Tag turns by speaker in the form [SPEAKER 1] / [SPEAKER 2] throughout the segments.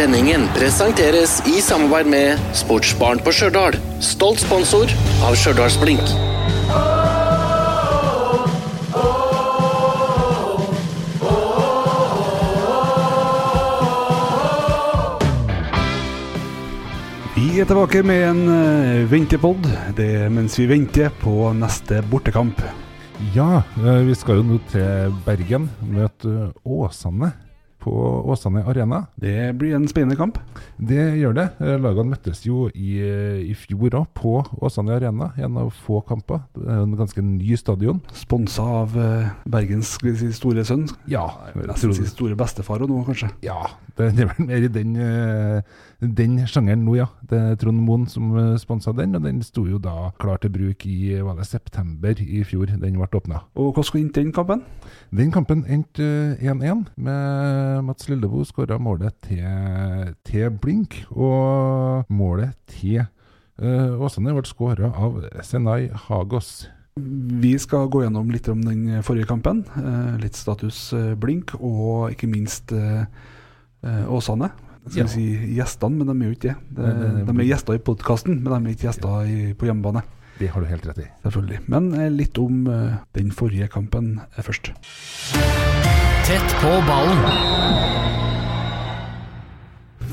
[SPEAKER 1] Sendingen presenteres i samarbeid med Sportsbarn på Stjørdal. Stolt sponsor av Stjørdalsblink.
[SPEAKER 2] Vi er tilbake med en uh, ventepod. Det er mens vi venter på neste bortekamp.
[SPEAKER 3] Ja, eh, vi skal jo nå til Bergen, møte Åsane på Åsane Arena.
[SPEAKER 2] Det blir en spennende kamp.
[SPEAKER 3] Det gjør det. Eh, Lagene møttes jo i, eh, i fjor òg, på Åsane Arena. En av få kamper. Det er en ganske ny stadion.
[SPEAKER 2] Sponsa av uh, Bergens si, store sønn.
[SPEAKER 3] Ja,
[SPEAKER 2] Nesten
[SPEAKER 3] tror-
[SPEAKER 2] si store bestefar og nå, kanskje.
[SPEAKER 3] ja det det er vel mer i den, eh, den sjangeren nå, ja. Det er Trond Moen som uh, sponsa den, og den sto jo da klar til bruk i var det september i fjor. Den ble åpna.
[SPEAKER 2] Og hva endte den kampen?
[SPEAKER 3] Den kampen endte eh, 1-1, med Mats Lillebo skåra målet til, til Blink. Og målet til uh, Åsane ble skåra av Senai Hagos.
[SPEAKER 2] Vi skal gå gjennom litt om den forrige kampen. Uh, litt status uh, blink, og ikke minst eh, eh, Åsane. Skal
[SPEAKER 3] Ja.
[SPEAKER 2] si gjestene, men de er jo ikke det.
[SPEAKER 3] De,
[SPEAKER 2] De er gjester i podkasten, men de er ikke gjester i, på hjemmebane.
[SPEAKER 3] Det har du helt rett i.
[SPEAKER 2] Selvfølgelig. Men eh, litt om eh, den forrige kampen først.
[SPEAKER 1] Tett på ballen.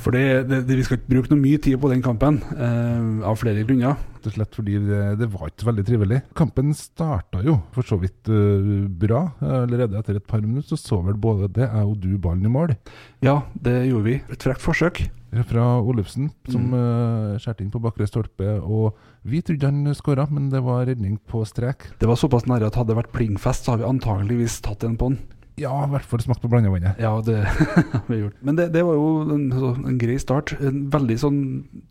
[SPEAKER 2] For det, det, Vi skal ikke bruke noe mye tid på den kampen, eh, av flere grunner.
[SPEAKER 3] Rett og slett fordi det, det var ikke veldig trivelig. Kampen starta jo for så vidt uh, bra. Allerede etter et par minutter så så vel både det, jeg og du ballen i mål.
[SPEAKER 2] Ja, det gjorde vi. Et frekt forsøk.
[SPEAKER 3] Fra Olufsen, som
[SPEAKER 2] Mm.
[SPEAKER 3] uh, skjærte inn på bakre stolpe. Og vi trodde han skåra, men det var redning på strek.
[SPEAKER 2] Det var såpass nære at hadde det vært plingfest, så har vi antageligvis tatt en på den.
[SPEAKER 3] Ja, i hvert fall smakt på blandevannet.
[SPEAKER 2] Ja, det har vi gjort. Men det, det var jo en, så, en grei start. En veldig sånn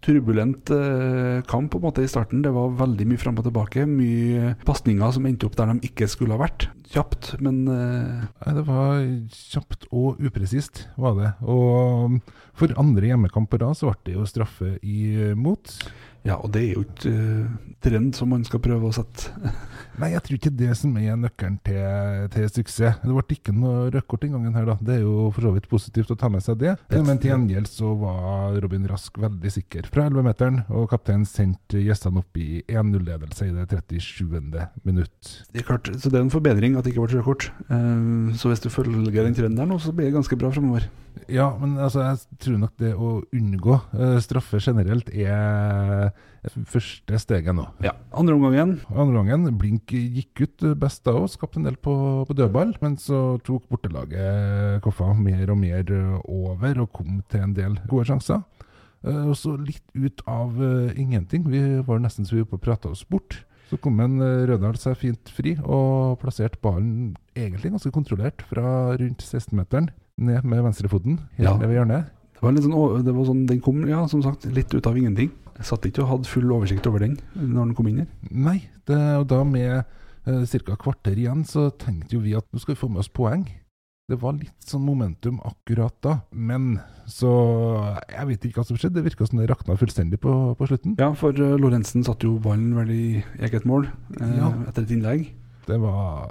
[SPEAKER 2] turbulent eh, kamp på en måte i starten. Det var veldig mye fram og tilbake. Mye pasninger som endte opp der de ikke skulle ha vært. Kjapt, men eh,
[SPEAKER 3] Det var kjapt og upresist, var det. Og for andre hjemmekamp på rad så ble det jo straffe imot.
[SPEAKER 2] Ja, og det er jo ikke uh, trend som man skal prøve å sette.
[SPEAKER 3] Nei, jeg tror ikke det som er nøkkelen til, til suksess. Det ble ikke noe rødkort den gangen her, da. Det er jo for så vidt positivt å ta med seg det. Men til gjengjeld så var Robin Rask veldig sikker fra 11-meteren, og kapteinen sendte gjestene opp i 1-0-ledelse i det 37. minutt.
[SPEAKER 2] Det er klart, så det er en forbedring at det ikke ble rødt kort. Eh, så hvis du følger den trenden der nå, så blir det ganske bra fremover.
[SPEAKER 3] Ja, men altså, jeg tror nok det å unngå eh, straffe generelt er første steget nå.
[SPEAKER 2] Ja. Andre omgangen
[SPEAKER 3] Andre omgangen, Blink gikk ut best av oss, skapte en del på, på dødball, men så tok bortelaget Koffa mer og mer eh, over og kom til en del gode sjanser. Eh, Og så litt ut av eh, ingenting. Vi var nesten så vi oppe og å oss bort. Så kom en Rødahl seg fint fri og plasserte ballen egentlig ganske kontrollert fra rundt 16-meteren ned med venstrefoten
[SPEAKER 2] Ja.
[SPEAKER 3] ved hjørnet.
[SPEAKER 2] Det var litt sånn, det var sånn, Den kom ja, som sagt, litt ut av ingenting. Jeg satt ikke og hadde full oversikt over den når den kom inn her.
[SPEAKER 3] Nei, det, og da med eh, ca. kvarter igjen, så tenkte jo vi at nå skal vi få med oss poeng. Det var litt sånn momentum akkurat da, men så Jeg vet ikke hva som skjedde. Det virka som det rakna fullstendig på, på slutten.
[SPEAKER 2] Ja, for uh, Lorentzen satte jo ballen vel i eget mål eh,
[SPEAKER 3] Ja.
[SPEAKER 2] etter et innlegg.
[SPEAKER 3] Det var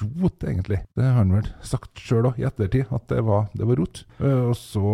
[SPEAKER 3] rot, egentlig. Det har han vel sagt sjøl òg, i ettertid, at det var, det var rot. Uh, og så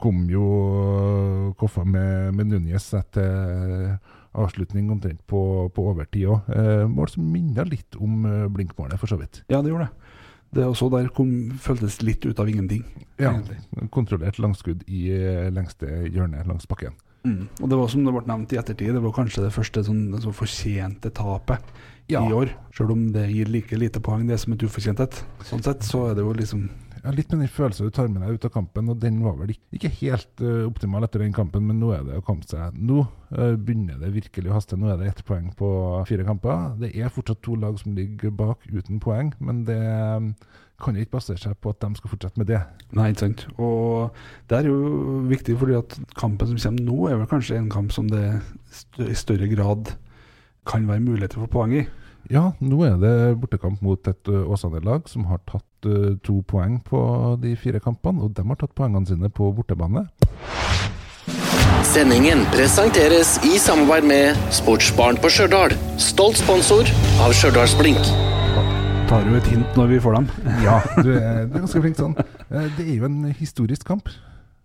[SPEAKER 3] kom jo Koffa med, med Núñez etter avslutning omtrent på, på overtid òg. Eh, mål som minna litt om eh, blinkmålet, for så vidt.
[SPEAKER 2] Ja, det gjorde det. Det også der kom, føltes litt ut av ingenting.
[SPEAKER 3] Ja,
[SPEAKER 2] egentlig.
[SPEAKER 3] kontrollert langskudd i lengste hjørne langs bakken.
[SPEAKER 2] Mm. Og det var som det ble nevnt i ettertid, det var kanskje det første sånn, så fortjente tapet
[SPEAKER 3] Ja.
[SPEAKER 2] i år. Selv om det gir like lite poeng det som et ufortjent et. Sånn sett så er det jo liksom
[SPEAKER 3] Ja, litt med den følelsen du tar med deg ut av kampen, og den var vel ikke, helt uh, optimal etter den kampen, men nå er det å komme seg Nå uh, begynner det virkelig å haste. Nå er det ett poeng på fire kamper. Det er fortsatt to lag som ligger bak uten poeng, men det um, kan ikke basere seg på at de skal fortsette med det.
[SPEAKER 2] Nei, ikke sant. Og det er jo viktig, fordi at kampen som kommer nå, er vel kanskje en kamp som det i større grad kan være muligheter for poeng i.
[SPEAKER 3] Ja, nå er det bortekamp mot et Åsane-lag som har tatt to poeng på de fire kampene, og de har tatt poengene sine på bortebane.
[SPEAKER 1] Sendingen presenteres i samarbeid med Sportsbarn på Stjørdal. Stolt sponsor av Stjørdalsblink.
[SPEAKER 2] Tar jo et hint når vi får dem.
[SPEAKER 3] Ja, du er, du er ganske flink sånn. Eh, Det er jo en historisk kamp.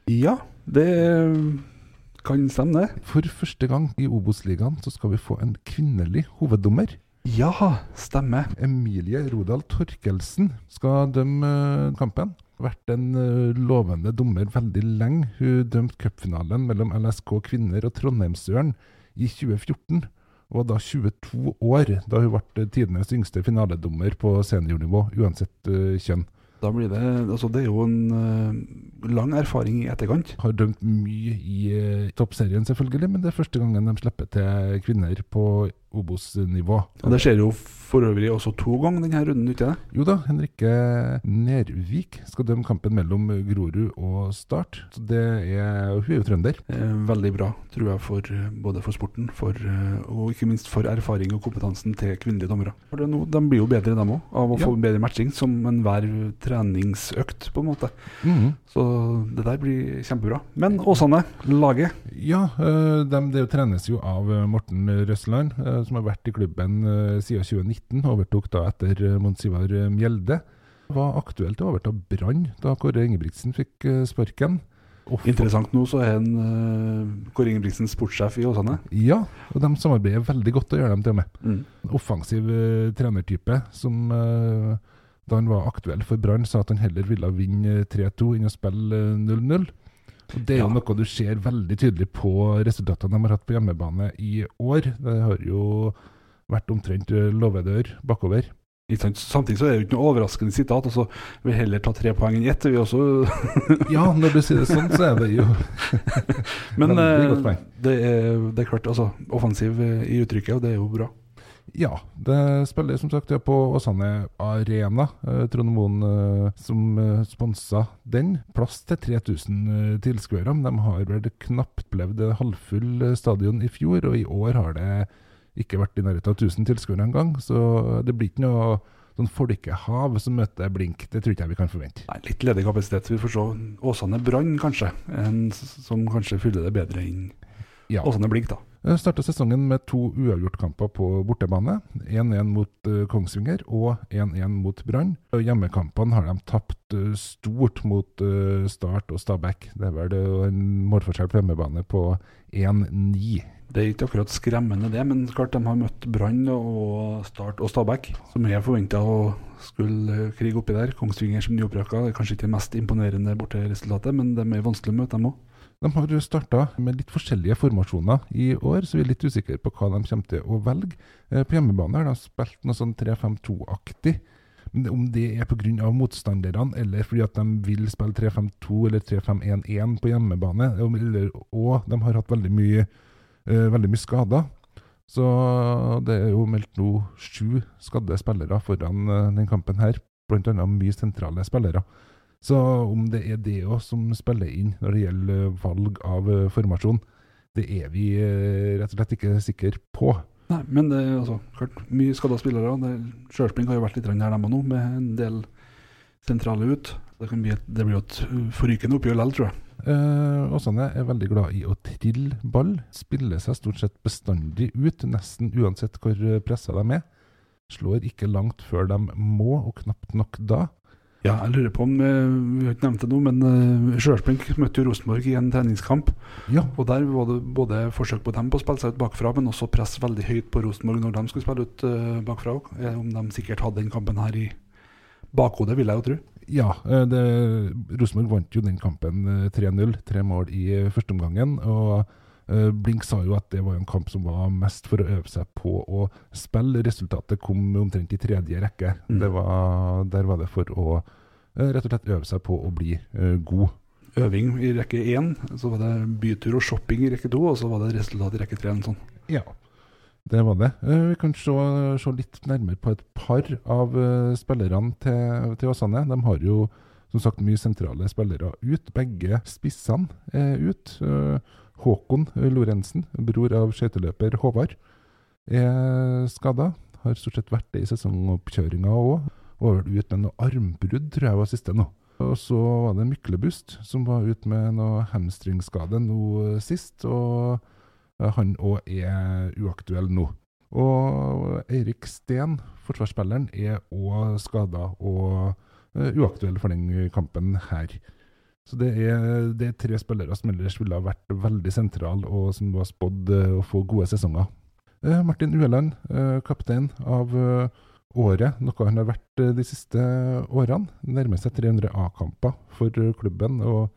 [SPEAKER 2] Ja, det kan stemme, det.
[SPEAKER 3] For første gang i Obos-ligaen så skal vi få en kvinnelig hoveddommer.
[SPEAKER 2] Ja, stemmer.
[SPEAKER 3] Emilie Rodal Torkelsen skal dømme eh, kampen. Vært en eh, lovende dommer veldig lenge. Hun dømte cupfinalen mellom LSK kvinner og Trondheimsøren i 2014. Hun var da 22 år da hun ble tidenes yngste finaledommer på seniornivå, uansett eh, kjønn.
[SPEAKER 2] Da blir det Altså, det er jo en eh, lang erfaring i etterkant.
[SPEAKER 3] Har dømt mye i eh, toppserien, selvfølgelig, men det er første gangen de slipper til kvinner på Obos-nivå.
[SPEAKER 2] Og det skjer jo for øvrig også to ganger denne runden, ikke det?
[SPEAKER 3] Jo da, Henrikke Nervik skal dømme kampen mellom Grorud og Start. Så det er, Hun er jo trønder.
[SPEAKER 2] Eh, Veldig bra, tror jeg, for, eh, både for sporten for, eh, og ikke minst for erfaring og kompetansen til kvinnelige dommere. For det no, de blir jo bedre, dem òg, av å
[SPEAKER 3] Ja.
[SPEAKER 2] få bedre matching som enhver treningsøkt, på en måte.
[SPEAKER 3] Mhm.
[SPEAKER 2] Så det der blir kjempebra. Men Åsane, laget.
[SPEAKER 3] Ja, de, det trenes jo av eh, Morten Røsland, eh, som har vært i klubben eh, siden 2019. Overtok da etter Monsivar eh, Mjelde. Var aktuelt å overta Brann da Kåre Ingebrigtsen fikk eh, sparken. Off.
[SPEAKER 2] Interessant nå, så er han uh, Kåre Ingebrigtsen sportssjef i Åsane.
[SPEAKER 3] Ja, og de samarbeider veldig godt, å gjøre dem til og med.
[SPEAKER 2] Mm.
[SPEAKER 3] offensiv uh, trenertype som uh, da han var aktuell for Brann, sa at han heller ville vinne 3-2 enn å spille eh, 0-0. Og Det er jo
[SPEAKER 2] Ja.
[SPEAKER 3] noe du ser veldig tydelig på resultatene de har hatt på hjemmebane i år. Det har jo vært omtrent eh, låvedør bakover.
[SPEAKER 2] Samtidig så er det jo ikke noe overraskende sitat. Altså, vi heller ta tre poeng enn ett. Vi også
[SPEAKER 3] Ja, når du sier det sånn, så er det jo
[SPEAKER 2] Men
[SPEAKER 3] Veldig
[SPEAKER 2] eh,
[SPEAKER 3] poeng.
[SPEAKER 2] det er, det er klart, altså, offensiv eh, i uttrykket, og det er jo bra.
[SPEAKER 3] Ja, det spiller som sagt på Åsane Arena. Eh, Trond Moen eh, som eh, sponsa den. Plass til 3000 eh, tilskuere. De har vel knapt levd halvfull stadion i fjor, og i år har det ikke vært i nærheten av 1000 tilskuere engang. Så det blir ikke noe sånn folkehav som møter Blink. Det tror ikke jeg vi kan forvente.
[SPEAKER 2] Nei, litt ledig kapasitet. Vi får se. Åsane Brann, kanskje. En som kanskje fyller det bedre enn
[SPEAKER 3] Ja.
[SPEAKER 2] Åsane Blink, da.
[SPEAKER 3] Starta sesongen med to uavgjortkamper på bortebane. 1-1 mot eh, Kongsvinger og 1-1 mot Brann. Og Hjemmekampene har de tapt eh, stort mot eh, Start og Stabæk. Det er vel eh, en målforskjell på hjemmebane på 1-9.
[SPEAKER 2] Det er ikke akkurat skremmende, det, men klart de har møtt Brann og Start og Stabæk, som jeg forventa å skulle eh, krige oppi der. Kongsvinger som nyopprykka er kanskje ikke det mest imponerende borteresultatet, men de er vanskelig å møte, dem òg.
[SPEAKER 3] De har starta med litt forskjellige formasjoner i år, så vi er litt usikre på hva de kommer til å velge. Eh, På hjemmebane har de spilt noe sånn 3-5-2-aktig. Men Om det er pga. motstanderne, eller fordi at de vil spille 3-5-2 eller 3-5-1-1 på hjemmebane, eller, og de har hatt veldig mye, eh, veldig mye skader. Så det er jo meldt nå sju skadde spillere foran eh, den kampen her, bl.a. mye sentrale spillere. Så om det er det òg som spiller inn når det gjelder eh, valg av eh, formasjon, det er vi eh, rett og slett ikke sikre på.
[SPEAKER 2] Nei, men det er altså klart mye skada spillere. Sjølspring har jo vært litt her, dem òg nå, med en del sentrale ut. Det, kan bli et, det blir jo et uh, forrykende oppgjør likevel, tror jeg.
[SPEAKER 3] Eh, Åsane er veldig glad i å trille ball. Spiller seg stort sett bestandig ut, nesten uansett hvor pressa de er. Slår ikke langt før de må, og knapt nok da.
[SPEAKER 2] Ja, jeg lurer på om eh, Vi har ikke nevnt det nå, men uh, møtte jo Rosenborg i en treningskamp.
[SPEAKER 3] Ja,
[SPEAKER 2] Og der var det både forsøk på dem på å spille seg ut bakfra, men også press veldig høyt på Rosenborg når de skulle spille ut eh, bakfra. Eh, om de sikkert hadde den kampen her i bakhodet, vil jeg jo tro.
[SPEAKER 3] ja eh, det, Rosenborg vant jo den kampen eh, 3-0, tre mål i eh, første omgangen. og eh, Blink sa jo at det var en kamp som var mest for å øve seg på å spille. Resultatet kom omtrent i tredje rekke.
[SPEAKER 2] Mm.
[SPEAKER 3] Det var, der var det for å eh, rett og slett øve seg på å bli uh, god.
[SPEAKER 2] Øving i rekke én, så var det bytur og shopping i rekke to, og så var det resultat i rekke tre. Sånn.
[SPEAKER 3] Ja, det var det. Eh, Vi kan se, se litt nærmere på et par av eh, spillerne til, til Åsane. De har jo som sagt mye sentrale spillere ut. Begge spissene er ut. Håkon Lorentzen, bror av skøyteløper Håvard, er skada. Har stort sett vært det i sesongoppkjøringa òg. Var vel ut med noe armbrudd, tror jeg var siste nå. Og så var det Myklebust som var ute med noe hamstringskade nå sist. og Han òg er uaktuell nå. Og Eirik Steen, forsvarsspilleren, er òg skada og eh, uaktuell for den kampen her. Så det er, det er tre spillere som ellers ville ha vært veldig sentrale, og som var spådd eh, å få gode sesonger. Eh, Martin Ueland, eh, kaptein av året, noe han har vært de siste årene. Nærmer seg 300 A-kamper for klubben, og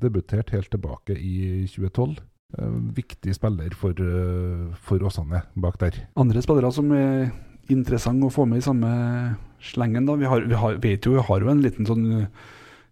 [SPEAKER 3] debutert helt tilbake i 2012. Eh, viktig spiller for, for Åsane bak der.
[SPEAKER 2] Andre spillere som er interessante å få med i samme slengen, da. Vi, har, vi har, vet jo, vi har jo en liten sånn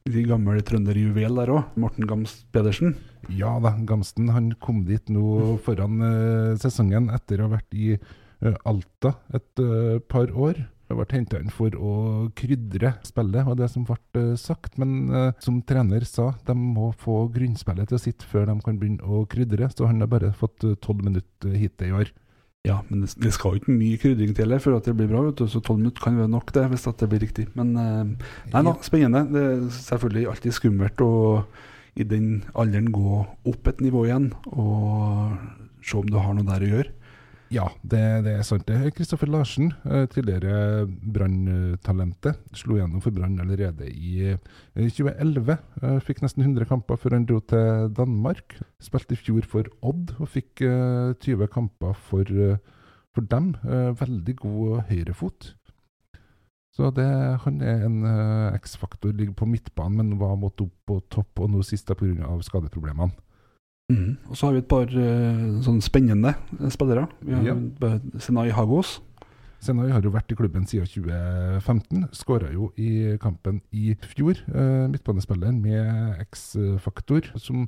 [SPEAKER 2] gammel trønderjuvel der òg. Morten Gamst Pedersen.
[SPEAKER 3] Ja da, Gamsten han kom dit nå foran uh, sesongen etter å ha vært i uh, Alta et uh, par år. Jeg ble henta inn for å krydre spillet, var det som ble sagt. Men eh, som trener sa, de må få grunnspillet til å sitte før de kan begynne å krydre. Så han har bare fått tolv minutter hittil i år.
[SPEAKER 2] Ja, men det, det skal jo ikke mye krydring til heller for at det blir bra. vet du, Så tolv minutter kan være nok, det, hvis det blir riktig. Men eh, nei da, spennende. Det er selvfølgelig alltid skummelt å i den alderen gå opp et nivå igjen og se om du har noe der å gjøre.
[SPEAKER 3] Ja, det, det er sant. Kristoffer Larsen, eh, tidligere Brann-talentet, slo gjennom for Brann allerede i eh, 2011. Eh, Fikk nesten 100 kamper før han dro til Danmark. Spilte i fjor for Odd og fikk eh, 20 kamper for, eh, for dem. Eh, Veldig god høyrefot. Så det, han er en eh, X-faktor, ligger på midtbanen, men var måttet opp på topp, og nå sist pga. skadeproblemene.
[SPEAKER 2] Mm. Og så har vi et par uh, sånn spennende eh, spillere. Vi har
[SPEAKER 3] Ja.
[SPEAKER 2] Senai Hagos.
[SPEAKER 3] Senai har jo vært i klubben siden 2015. Skåra jo i kampen i fjor. Uh, midtbanespilleren med X-faktor, som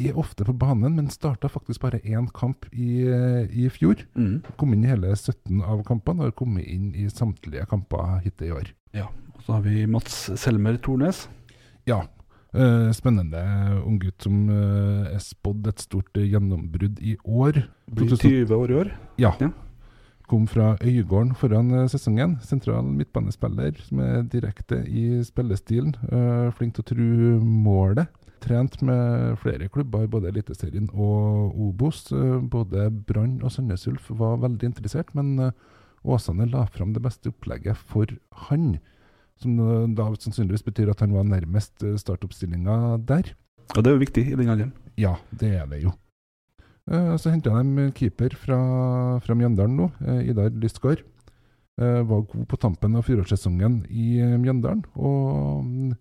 [SPEAKER 3] er ofte på banen, men starta faktisk bare én kamp i, i fjor.
[SPEAKER 2] Mm.
[SPEAKER 3] Kom inn i hele 17 av kampene, og har kommet inn i samtlige kamper hittil i år.
[SPEAKER 2] Ja. Og så har vi Mats Selmer Tornes.
[SPEAKER 3] Ja. Eh, spennende unggutt som uh, er spådd et stort uh, gjennombrudd i år.
[SPEAKER 2] Blir 20 år i år.
[SPEAKER 3] Ja.
[SPEAKER 2] Ja.
[SPEAKER 3] Kom fra Øygarden foran sesongen. Sentral midtbanespiller som er direkte i spillestilen. flink til å tru målet. Trent med flere klubber i både Eliteserien og Obos. Både Brann og Sandnes Ulf var veldig interessert, men Åsane la fram det beste opplegget for han. Som eh, da sannsynligvis betyr at han var nærmest eh, startoppstillinga der.
[SPEAKER 2] Og det er jo viktig i den alderen.
[SPEAKER 3] Ja, det er det jo. Eh, så henta de keeper fra, fra Mjøndalen nå, Idar Lystgård. Eh, var god på tampen av fjorårssesongen i Mjøndalen, og mm,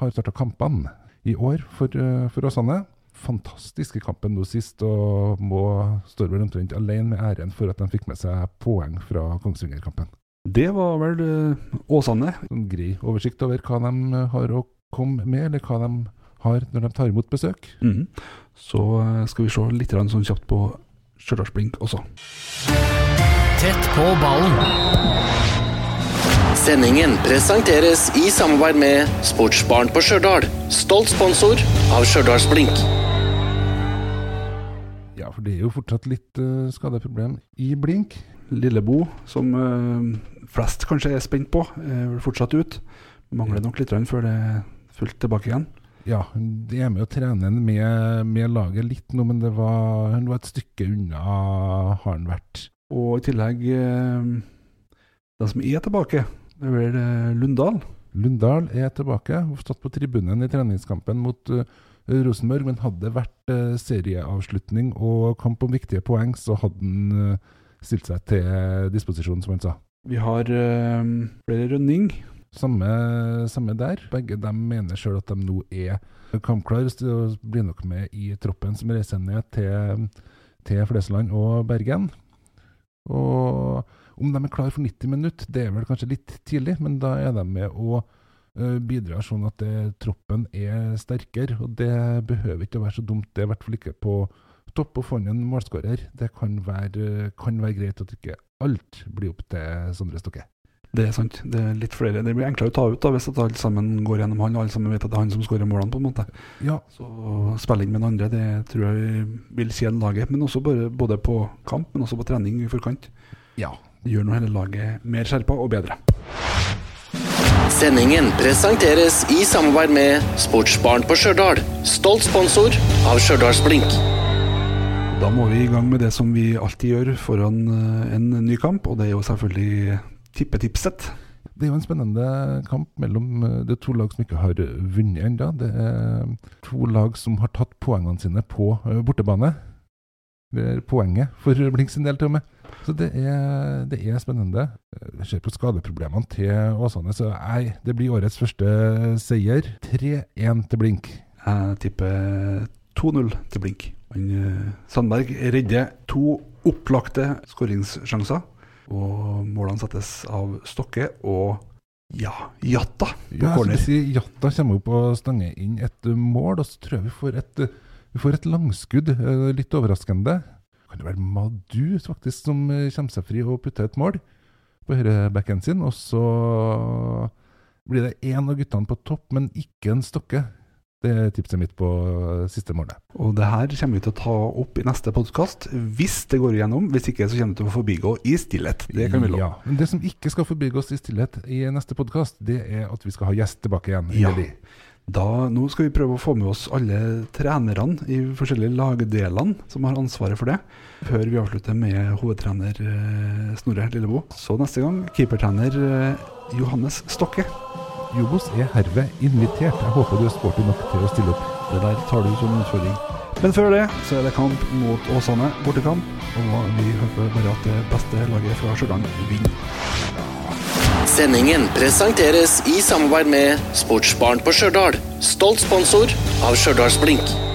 [SPEAKER 3] har starta kampene i år for, for Åsane. Fantastiske kampen nå sist, og må står vel omtrent alene med æren for at de fikk med seg poeng fra Kongsvinger-kampen.
[SPEAKER 2] Det var vel eh, Åsane.
[SPEAKER 3] En grei oversikt over hva de har å komme med, eller hva de har når de tar imot besøk.
[SPEAKER 2] Mhm. Så eh, skal vi se litt sånn kjapt på Stjørdalsblink også.
[SPEAKER 4] Tett på ballen.
[SPEAKER 1] Sendingen presenteres i samarbeid med Sportsbarn på Stjørdal. Stolt sponsor av Stjørdalsblink.
[SPEAKER 3] Ja, for det er jo fortsatt litt uh, skadeproblem i blink.
[SPEAKER 2] Lillebo, som eh, flest kanskje er spent på, er vel fortsatt ut. Mangler nok litt før det er fullt tilbake igjen.
[SPEAKER 3] Ja, de er med å trene med, med laget litt nå, men det var, han var et stykke unna, har han vært.
[SPEAKER 2] Og i tillegg eh, De som er tilbake, det er vel eh, Lundahl.
[SPEAKER 3] Lundahl er tilbake, Hun stått på tribunen i treningskampen mot eh, Rosenborg, men hadde det vært eh, serieavslutning og kamp om viktige poeng, så hadde han eh, stilt seg til disposisjon, som han sa.
[SPEAKER 2] Vi har eh, flere Rønning.
[SPEAKER 3] Samme, samme der. Begge de mener sjøl at de nå er kampklare og blir nok med i troppen som reiser ned til, til Flesland og Bergen. Og om de er klare for 90 minutter, det er vel kanskje litt tidlig, men da er de med og eh, bidrar sånn at det, troppen er sterkere. Og det behøver ikke å være så dumt. Det er i hvert fall ikke på topp å få inn en målskårer. Det kan være, kan være greit at ikke alt blir opp til Sondre Stokke.
[SPEAKER 2] Det er sant. Det er litt flere. Det blir enklere å ta ut da, hvis at alle sammen går gjennom han, og alle sammen vet at det er han som skårer målene. på en måte.
[SPEAKER 3] Ja,
[SPEAKER 2] Så spille inn med den andre, det tror jeg vil tjene laget. Men også bare, både på kamp, men også på trening i forkant.
[SPEAKER 3] ja.
[SPEAKER 2] Det gjør nå hele laget mer skjerpa og bedre.
[SPEAKER 1] Sendingen presenteres i samarbeid med Sportsbarn på Stjørdal. Stolt sponsor av Stjørdalsblink.
[SPEAKER 2] Da må vi i gang med det som vi alltid gjør foran eh, en ny kamp, og det er jo selvfølgelig tippetipset.
[SPEAKER 3] Det er jo en spennende kamp mellom eh, det er to lag som ikke har vunnet ennå. Det er to lag som har tatt poengene sine på bortebane. Det er poenget for Blink sin del, til og med. Så det er, det er spennende. Jeg ser på skadeproblemene til Åsane, så nei, det blir årets første seier. 3-1 til Blink.
[SPEAKER 2] Jeg tipper 2-0 til Blink. Han, eh, Sandberg redder to opplagte skåringssjanser. Og målene settes av Stokke og ja, Jatta på
[SPEAKER 3] Ja,
[SPEAKER 2] corner.
[SPEAKER 3] si Jatta kommer opp og stanger inn et mål, og så tror jeg vi får et, vi får et langskudd. eh, Litt overraskende. Kan det være Madu faktisk som eh, kommer seg fri og putter et mål på høyrebacken sin? Og så blir det én av guttene på topp, men ikke en Stokke. Det er tipset mitt på eh, siste målet.
[SPEAKER 2] Og det her kommer vi til å ta opp i neste podkast, hvis det går igjennom. Hvis ikke, så kommer det til å forbigå i stillhet. Det kan vi love.
[SPEAKER 3] Ja, men det som ikke skal forbigås i stillhet i neste podkast, det er at vi skal ha gjest tilbake igjen.
[SPEAKER 2] Ja. Da, nå skal vi prøve å få med oss alle trenerne i forskjellige lagdelene som har ansvaret for det, før vi avslutter med hovedtrener eh, Snorre Lillebo. Så neste gang keepertrener eh, Johannes Stokke.
[SPEAKER 3] Jobos er herved invitert. Jeg håper du er sporty nok til å stille opp.
[SPEAKER 2] Det der tar du som utfordring. Men før det så er det kamp mot Åsane, bortekamp. Og vi håper bare at det beste laget fra Stjørdal vinner.
[SPEAKER 1] Sendingen presenteres i samarbeid med Sportsbaren på Stjørdal. Stolt sponsor av Stjørdals Blink.